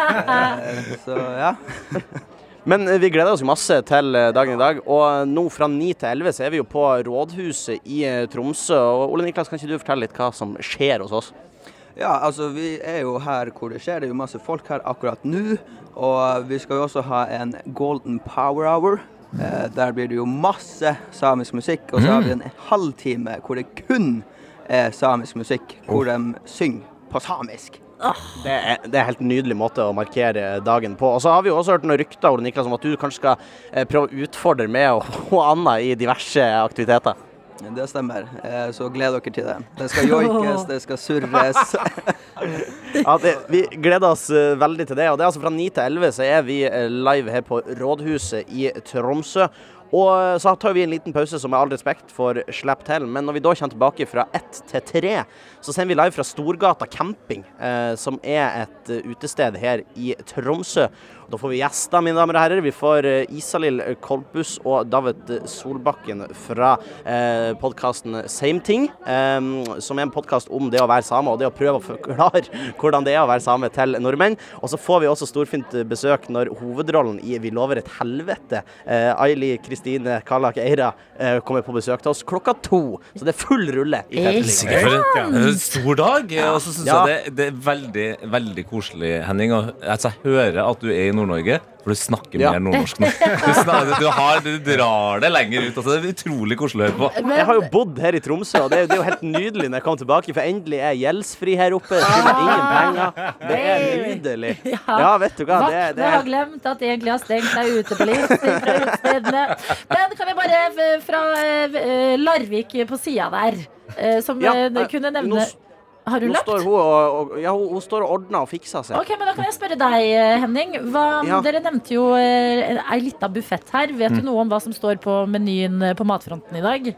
så ja. Men eh, vi gleder oss jo masse til eh, dagen i dag. Og nå fra 9 til 11 så er vi jo på Rådhuset i eh, Tromsø. Og Ole Niklas, kan ikke du fortelle litt hva som skjer hos oss? Ja, altså vi er jo her hvor det skjer. Det er jo masse folk her akkurat nå. Og vi skal jo også ha en Golden Power Hour. Eh, der blir det jo masse samisk musikk. Og så har vi en halvtime hvor det kun er samisk musikk. Hvor de synger på samisk. Det er, det er helt nydelig måte å markere dagen på. Og så har vi jo også hørt noen rykter Ole Niklas, om at du kanskje skal eh, prøve å utfordre meg og, Anna i diverse aktiviteter. Det stemmer. Eh, så gled dere til det. Det skal joikes, det skal surres. Ja, det, vi gleder oss eh, veldig til det. Og det er altså fra 9 til 11 så er vi live her på Rådhuset i Tromsø. Og så tar vi en liten pause som med all respekt for slipp til. Men når vi da kommer tilbake fra ett til tre, så sender vi live fra Storgata camping, eh, som er et eh, utested her i Tromsø. Da får vi gjester, mine damer og herrer. Vi får eh, Isalill Kolbus og David Solbakken fra eh, podkasten Same Thing, eh, som er en podkast om det å være same og det å prøve å forklare hvordan det er å være same til nordmenn. Og så får vi også storfint besøk når hovedrollen i Vi lover et helvete, eh, Aili Kristine Kallak Eira, eh, kommer på besøk til oss klokka to. Så det er full rulle i for en, en stor dag. Og så syns Ja. jeg det, det er veldig veldig koselig, Henning. Og altså, jeg hører at du er i Nord-Norge, for du snakker Ja. mer nordnorsk nå. Du, snakker, du, har, du drar det lenger ut. Altså, det er utrolig koselig å høre på. Men- Jeg har jo bodd her i Tromsø, og det er, jo- det er jo helt nydelig når jeg kommer tilbake, for endelig er jeg gjeldsfri her oppe. Skylder ingen penger. Det er nydelig. Ja, vet du hva. Det, er- det har er glemt at de egentlig har stengt deg ute på litt fra utestedene. Men kan vi bare fra eh, Larvik på sida der, eh, som Ja, eh, eh, kunne nevne Har du Nå løpt? står hun og, og Ja, hun, hun står og ordner og fikser seg. Ok, men Da kan jeg spørre deg, eh, Henning. Hva, Ja. Dere nevnte jo eh, ei lita buffett her. Vet Mm. du noe om hva som står på menyen eh, på matfronten i dag?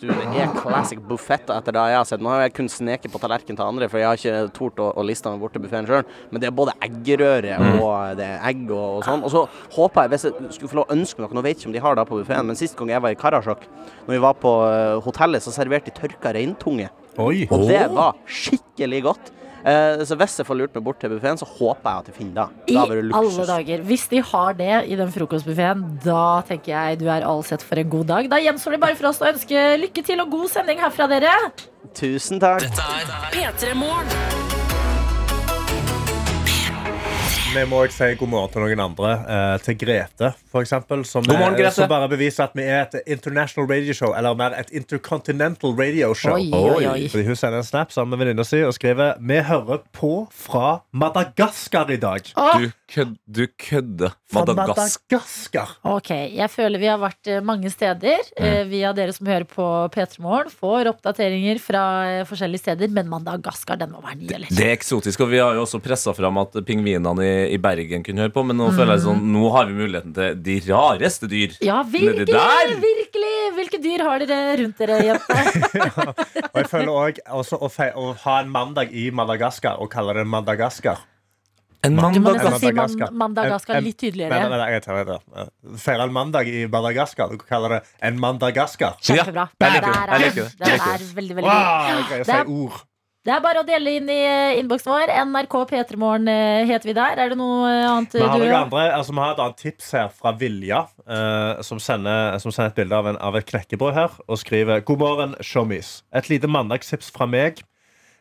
Du, det er classic buffett etter det jeg har sett. Nå har jeg kun sneket på tallerkenen til andre, for jeg har ikke tort å, å liste meg bort til buffeen sjøl. Men det er både eggerøre og det er egg og, og sånn. Og så håper jeg, hvis jeg skulle få lov å ønske noe Nå vet jeg ikke om de har det på buffeen, men sist gang jeg var i Karasjok, når vi var på hotellet, så serverte de tørka reintunge. Oi. Og det var skikkelig godt. Eh, så hvis jeg får lurt meg bort til buffeen, så håper jeg at jeg finner det. I alle dager. Hvis de har det i den frokostbuffeen, da tenker jeg du er all sett for en god dag. Da gjenstår det bare for oss å ønske lykke til og god sending herfra, dere. Tusen takk. Dette er P3 Morgen. Vi må også si god morgen til noen andre. Eh, til Grete, for eksempel. Som, God morgen, eh, Grete. som bare beviser at vi er et international radio show, eller mer et intercontinental radio show. Oi, oi, oi. Fordi Hun sender en snap sammen med venninna si og skriver Vi hører på fra Madagaskar i dag. Ah. Du, kød, du kødder. Madagaskar. Madagaskar. Ok, jeg føler vi har vært eh, mange steder Vi av dere som hører på P3 Morgen. Får oppdateringer fra eh, forskjellige steder, men Madagaskar, den må være ny, eller? Det er eksotisk, og vi har jo også pressa fram at pingvinene i, i Bergen kunne høre på, men nå føler jeg sånn, nå har vi muligheten til de rareste dyr. Ja, virkelig! der? virkelig Hvilke dyr har dere rundt dere, jenter? Og jeg føler også å, fe å ha en mandag i Madagaskar og kalle det Madagaskar. En Du må nesten si Madagaskar. man Madagaskar En- en- litt tydeligere. nei, nei, jeg tar det. Feire en mandag i Madagaskar. Du kaller det en mandagaskar. Kjempebra. Ja, jeg liker det. Er- det. Er veldig, veldig Wow, god. jeg greier å Det si ord. Det er bare å dele inn i eh, innboksen vår. NRK P3morgen eh, heter vi der. Er det noe eh, annet Vi har, du andre, altså, vi har et annet tips her fra Vilja, eh, som, sender, som sender et bilde av, en, av et knekkebrød her og skriver God morgen, showmies. Et lite mandagstips fra meg.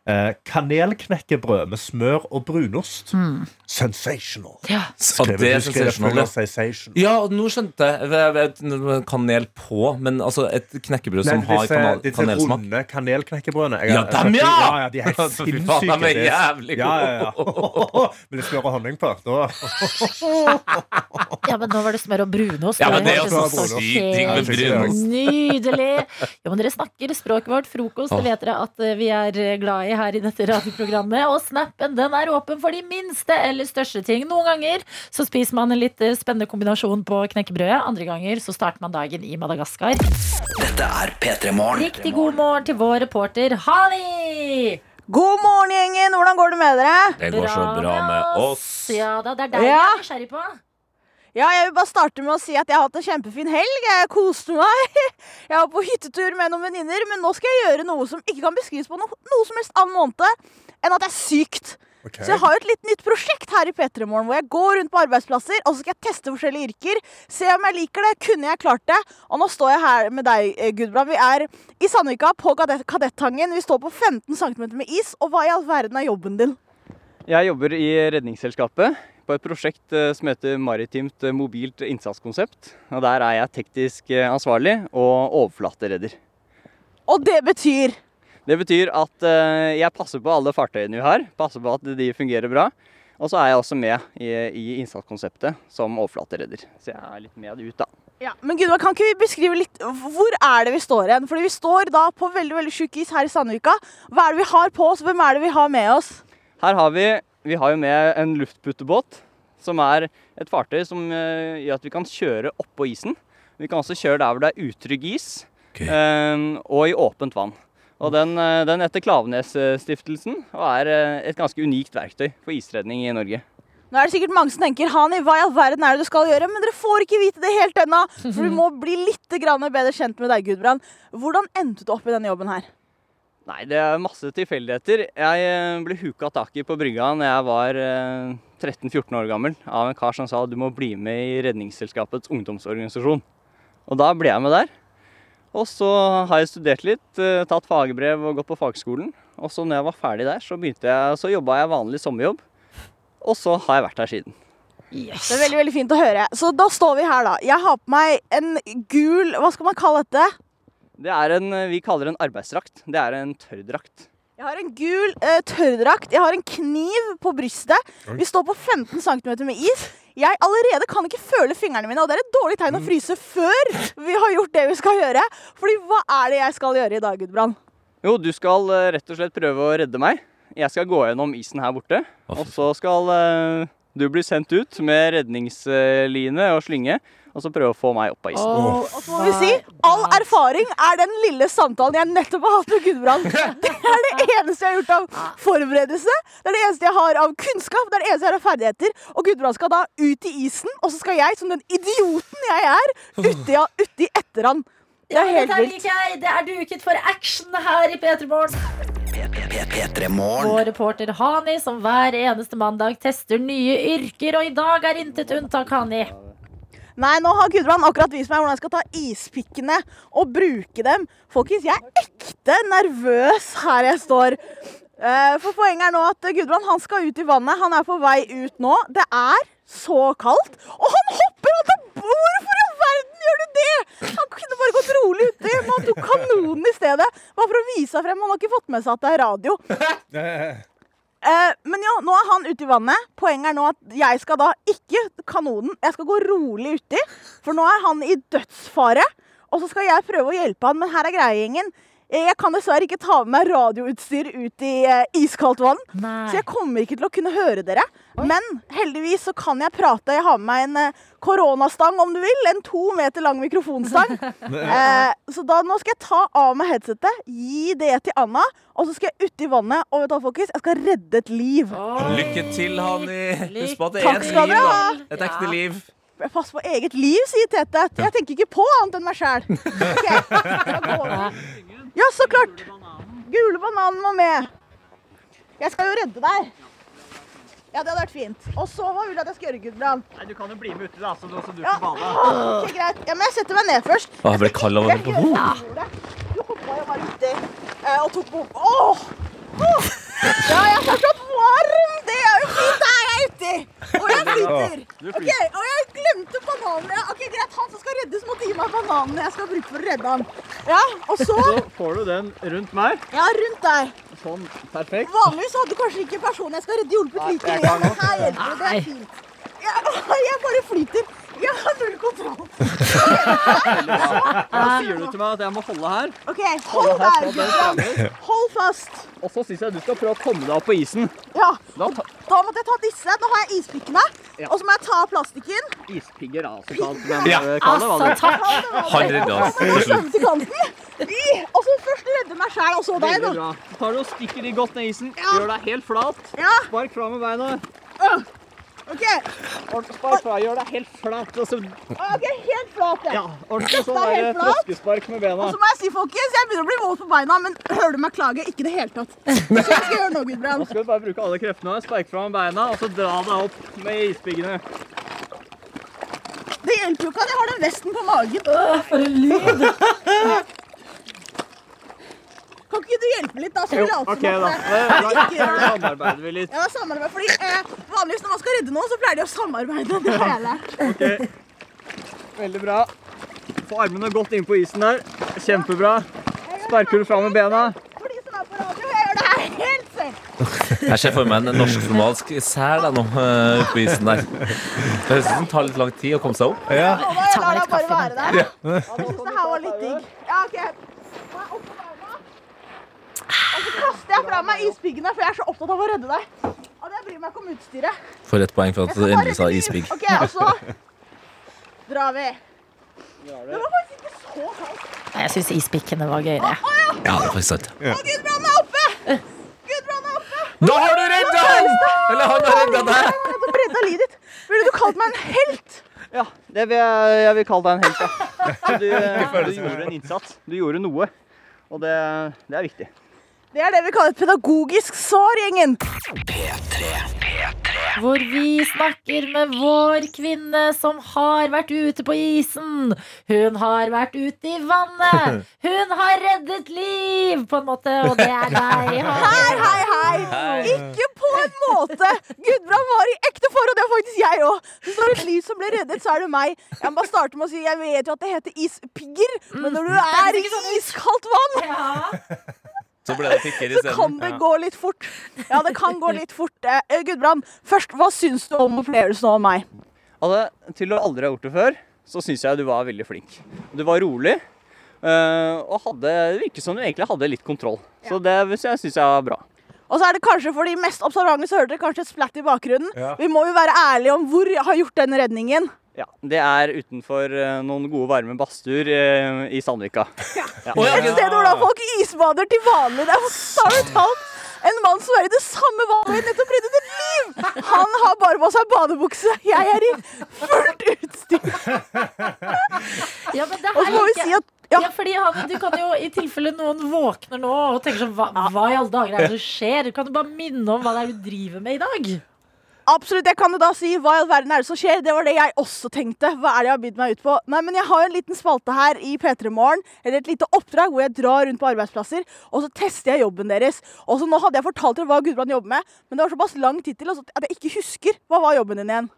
Eh, kanelknekkebrød med smør og brunost. Sensational. Ja. Skrevet, det er sensational, ja. sensation. Ja, nå skjønte jeg. Kanel på, men altså et knekkebrød som disse, har disse, kanal, disse runde kanelknekkebrødene. Jeg Ja, dem, ja! ja, ja! De er helt Altså, sinnssyke. de er Det jævlig ja, ja, ja. Med litt smør og honning på. Da. ja, men nå var det smør og brunost. Ja, men det er jo så så sykt ting med brunost. Nydelig. Jo, men dere snakker språket vårt. Frokost det vet dere at eh, vi er eh, glad i her i dette radioprogrammet. Og snappen den er åpen for de minste eller største ting. Noen ganger så spiser man en litt eh, spennende kombinasjon på knekkebrødet. Andre ganger så starter man dagen i Madagaskar. Dette er P3 Morgen. Riktig god morgen til vår reporter Hani! God morgen, gjengen! Hvordan går det med dere? Det går så bra med oss. Ja da, det er deg Ja. jeg er nysgjerrig på. Ja, jeg vil bare starte med å si at jeg har hatt en kjempefin helg. Jeg koste meg. Jeg var på hyttetur med noen venninner, men nå skal jeg gjøre noe som ikke kan beskrives på noe, noe som helst annen måned enn at jeg er sykt. Okay. Så jeg har jo et litt nytt prosjekt her i P3 Morgen hvor jeg går rundt på arbeidsplasser og så skal jeg teste forskjellige yrker. Se om jeg liker det. Kunne jeg klart det? Og nå står jeg her med deg, eh, Gudbrand. Vi er i Sandvika på Kadett- Kadettangen. Vi står på 15 cm med is. Og hva i all verden er jobben din? Jeg jobber i Redningsselskapet på et prosjekt eh, som heter Maritimt eh, mobilt innsatskonsept. Og Der er jeg teknisk eh, ansvarlig og overflateredder. Og det betyr Det betyr at jeg passer på alle fartøyene vi har, passer på at de fungerer bra. Og så er jeg også med i, i innsatskonseptet som overflateredder. Så jeg er litt med ut, da. Ja, men Gunvar, kan ikke vi beskrive litt Hvor er det vi står hen? Fordi vi står da på veldig veldig tjukk is her i Sandvika. Hva er det vi har på oss? Hvem er det vi har med oss? Her har vi, vi har jo med en luftputtebåt, som er et fartøy som eh, gjør at vi kan kjøre oppå isen. Vi kan også kjøre der hvor det er utrygg is, eh, og i åpent vann. Og den, eh, den heter Klaveness-stiftelsen, og er et ganske unikt verktøy for isredning i Norge. Nå er det sikkert mange som tenker Hani, hva i all verden er det du skal gjøre? Men dere får ikke vite det helt ennå, for vi må bli litt grann bedre kjent med deg, Gudbrand. Hvordan endte du opp i denne jobben her? Nei, det er masse tilfeldigheter. Jeg eh, ble huka tak i på brygga da jeg var eh, 13-14 år gammel av en kar som sa du må bli med i Redningsselskapets ungdomsorganisasjon. Og da ble jeg med der. Og så har jeg studert litt, eh, tatt fagbrev og gått på fagskolen. Og så når jeg var ferdig der, så, jeg, så jobba jeg vanlig sommerjobb. Og så har jeg vært her siden. Det er veldig veldig fint å høre. Så da står vi her, da. Jeg har på meg en gul Hva skal man kalle dette? Det er en, vi kaller en arbeidsdrakt. Det er en tørrdrakt. Jeg har en gul eh, tørrdrakt. Jeg har en kniv på brystet. Vi står på 15 cm med is. Jeg allerede kan ikke føle fingrene mine, og det er et dårlig tegn å fryse før vi har gjort det vi skal gjøre. Fordi hva er det jeg skal gjøre i dag, Gudbrand? Jo, du skal eh, rett og slett prøve å redde meg. Jeg skal gå gjennom isen her borte. Og så skal eh, du blir sendt ut med redningsline og slynge. Og så prøve å få meg opp av isen. Og så må vi si all erfaring er den lille samtalen jeg nettopp har hatt med Gudbrand. Det er det eneste jeg har gjort av forberedelse. Det er det eneste jeg har av kunnskap. Det er det eneste jeg har av ferdigheter. Og Gudbrand skal da ut i isen, og så skal jeg, som den idioten jeg er, uti, uti etter han. Det er helt vilt. Det er duket for action her i P3 Morgen. Vår reporter Hani, som hver eneste mandag tester nye yrker, og i dag er intet unntak, Hani. Nei, nå har Gudbrand akkurat vist meg hvordan jeg skal ta ispikkene og bruke dem. Folkens, jeg er ekte nervøs her jeg står. Eh, For poenget er nå at Gudbrand han skal ut i vannet. Han er på vei ut nå. Det er så kaldt. Og han hopper! Hvorfor gjør du det? Han kunne bare gått rolig uti, men han tok kanonen i stedet. Bare for å vise seg frem. Han har ikke fått med seg at det er radio. Eh, men ja, nå er han ute i vannet. Poenget er nå at jeg skal da ikke kanonen. Jeg skal gå rolig uti, for nå er han i dødsfare. Og så skal jeg prøve å hjelpe han, men her er greiegjengen. Jeg kan dessverre ikke ta med meg radioutstyr ut i eh, iskaldt vann. Så jeg kommer ikke til å kunne høre dere. Men heldigvis så kan jeg prate. Jeg har med meg en eh, koronastang, om du vil. En to meter lang mikrofonstang. Eh, så da, nå skal jeg ta av meg headsetet, gi det til Anna, og så skal jeg uti vannet. Og vet du hva, folkens? Jeg skal redde et liv. Lykke til, Hani. Husk på at det er et liv. da. Et ekte liv. Pass på eget liv, sier Tete. Jeg tenker ikke på annet enn meg sjæl. Ja, så klart. Gule bananen må med. Jeg skal jo redde deg. Ja, det hadde vært fint. Og så hva vil du at jeg skal gjøre, Gudbrand? Nei, Du kan jo bli med uti, da, så du, så du Ja. får bade. Okay, greit. Ja, men jeg setter meg ned først. Å, jeg ble kald av å høre på henne. du hoppa jo bare uti eh, og tok på Åh! Åh! Ja, jeg er fortsatt varm! Det er jo fint! Der er jeg uti! Og jeg flyter. Du Ok, Og jeg glemte bananene. Ok, Greit, han som skal reddes, må gi meg bananene jeg skal bruke for å redde han. Ja, og så Så får du den rundt meg. Ja, rundt deg. Sånn, perfekt. Vanligvis hadde kanskje ikke personen jeg skal redde, hjulpet like mye. her hjelper det. Det er fint. Jeg, jeg bare flyter. Jeg har null kontroll. Da sier du til meg at jeg må holde her. OK, hold der. Gudbrand. Hold fast. Og så syns jeg du skal prøve å komme deg opp på isen. Ja. Da Da måtte jeg ta disse. Nå har jeg ispikkene. Ja. Og så må jeg ta av plastikken. ispigger, altså. så kalt. Men Ja. eh, kall det hva du vil. Han redda oss til slutt. Kanten. Og så først redde meg sjæl, og så deg. Så tar du og stikker de godt ned i isen. Gjør deg helt flat. Ja. Spark fra med beina. OK. Ordentlig spark fra. Gjør deg helt flat. Og så Ok, Helt flat, ja. ja, ordentlig sånn er der helt med bena. Og så må jeg si, folkens, jeg begynner å bli våt på beina, men hører du meg klage? Ikke i det hele tatt. Så jeg skal gjøre nå, Nå skal du bare bruke alle kreftene. Sparke fra med beina, og så dra deg opp med ispiggene. Det hjelper jo ikke at jeg har den vesten på magen. Øh, For en lyd! Kan ikke du hjelpe litt, da? Så Jo, vi later OK, som da. at vi det- Ja, da samarbeider vi litt. Ja, samarbeid, fordi eh, Vanligvis når man skal redde noen, så pleier de å samarbeide. Det hele. Okay. Ok, Veldig bra. Få armene godt inn på isen der. Kjempebra. Sparker du fra med bena. For de som er på radio, jeg gjør det her helt. Jeg ser for meg en norsk-somalisk sel da nå, eh, på isen der. Det høres ut som det tar litt lang tid å komme seg opp. Ja. da jeg Ta lar litt deg bare være der. Jeg synes det her var litt digg. Ja, ok. Nå er jeg oppe på beina. Og så jeg fra meg ispiggene, for jeg er så opptatt av å redde deg. Og jeg bryr meg ikke om utstyret. For et poeng for at du endelig sa ispigg. Ok, og så drar vi. kaldt Jeg syns ispikkene var gøyere. Ja, det er faktisk sant. Gudbrand er oppe! Gudbrand er oppe! Da har du redda han! Eller han har redda deg! På bredden av livet ditt. Ville du kalt meg en helt? Ja, det vil jeg, jeg vil kalle deg en helt, ja. Du, du gjorde en innsats. Du gjorde noe. Og det, det er viktig. Det er det vi kaller et pedagogisk svar, gjengen. Hvor vi snakker med vår kvinne som har vært ute på isen. Hun har vært ute i vannet. Hun har reddet liv, på en måte, og det er deg. Hei, hei, hei. Ikke på en måte. Gudbrand var i ekte forhold, det er faktisk jeg òg. Hvis det er et liv som ble reddet, så er det meg. Jeg må bare starte med å si jeg vet jo at det heter ispigger, men når du er i iskaldt vann Så ble det pikker så kan isteden. det gå litt fort. Ja, det kan gå litt fort. Eh, Gudbrand, først, hva syns du om opplevelsen av meg? Altså, til å aldri ha gjort det før, så syns jeg du var veldig flink. Du var rolig. eh, og hadde, det virket som du egentlig hadde litt kontroll. Så det syns jeg var bra. Og så er det kanskje for de mest observante så hørte dere kanskje et splatt i bakgrunnen. Ja. Vi må jo være ærlige om hvor jeg har gjort den redningen. Ja, Det er utenfor eh, noen gode, varme badstuer eh, i Sandvika. Ja. Et sted hvor da folk isbader til vanlig. Det er bokstavelig talt en mann som er i det samme vannet nettopp reddet et liv. Han har bare på seg badebukse. Jeg er i fullt utstyr. Ja, men det Og så må vi si at ja. Ja, fordi han, du kan jo, I tilfelle noen våkner nå og tenker sånn Hva, hva i alle dager er det som skjer? Kan du bare minne om hva det er du driver med i dag? Absolutt, jeg kan jo da si hva i all verden er det som skjer. Det var det jeg også tenkte. Hva er det jeg har bydd meg ut på? Nei, men Jeg har jo en liten spalte her i P3 Morgen, eller et lite oppdrag hvor jeg drar rundt på arbeidsplasser, og så tester jeg jobben deres. Og så Nå hadde jeg fortalt dere hva Gudbrand jobber med, men det var såpass lang tid til at jeg ikke husker. Hva var jobben din igjen?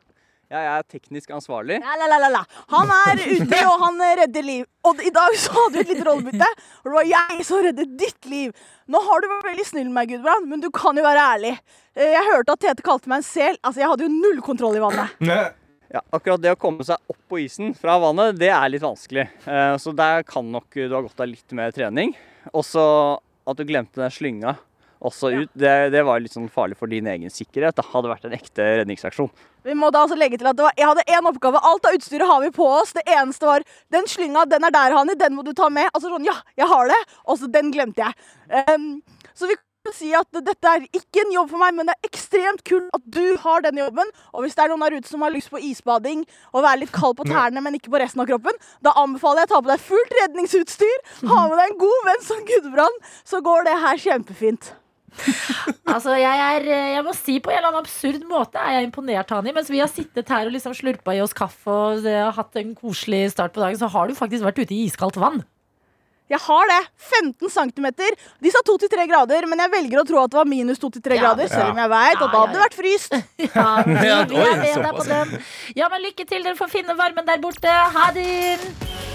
Ja, jeg er teknisk ansvarlig. La, la, la, la, la. Han er ute, og han redder liv. Og i dag så hadde vi et lite rollebytte, og det var jeg som reddet ditt liv. Nå har du vært veldig snill med meg, Gudbrand, men du kan jo være ærlig. Eh, Jeg hørte at Tete kalte meg en sel. Altså, jeg hadde jo null kontroll i vannet. Ja, akkurat det å komme seg opp på isen fra vannet, det er litt vanskelig. Eh, Så der kan nok du ha godt av litt mer trening. Også at du glemte den slynga også ut, det, det var litt sånn farlig for din egen sikkerhet. Det hadde vært en ekte redningsaksjon. Vi må da altså legge til at det var, Jeg hadde én oppgave. Alt av utstyret har vi på oss. Det eneste var den slynga, den er der, Hani. Den må du ta med. Altså sånn, ja, jeg har det. Og så den glemte jeg. Um, så vi kan si at dette er ikke en jobb for meg, men det er ekstremt kult at du har denne jobben. Og hvis det er noen der ute som har lyst på isbading og være litt kald på tærne, men ikke på resten av kroppen, da anbefaler jeg å ta på deg fullt redningsutstyr, ha med deg en god venn som Gudbrand, så går det her kjempefint. Altså, jeg, er, jeg må si På en eller annen absurd måte er jeg imponert, Hani. Mens vi har sittet her og liksom slurpa i oss kaffe og eh, hatt en koselig start på dagen, så har du faktisk vært ute i iskaldt vann. Jeg har det. 15 cm. De sa 2-3 grader, men jeg velger å tro at det var minus 2-3 grader. Selv om jeg vet at da hadde det vært fryst. Ja, vi, vi er med deg på den. Ja, men lykke til. Dere får finne varmen der borte. Ha det!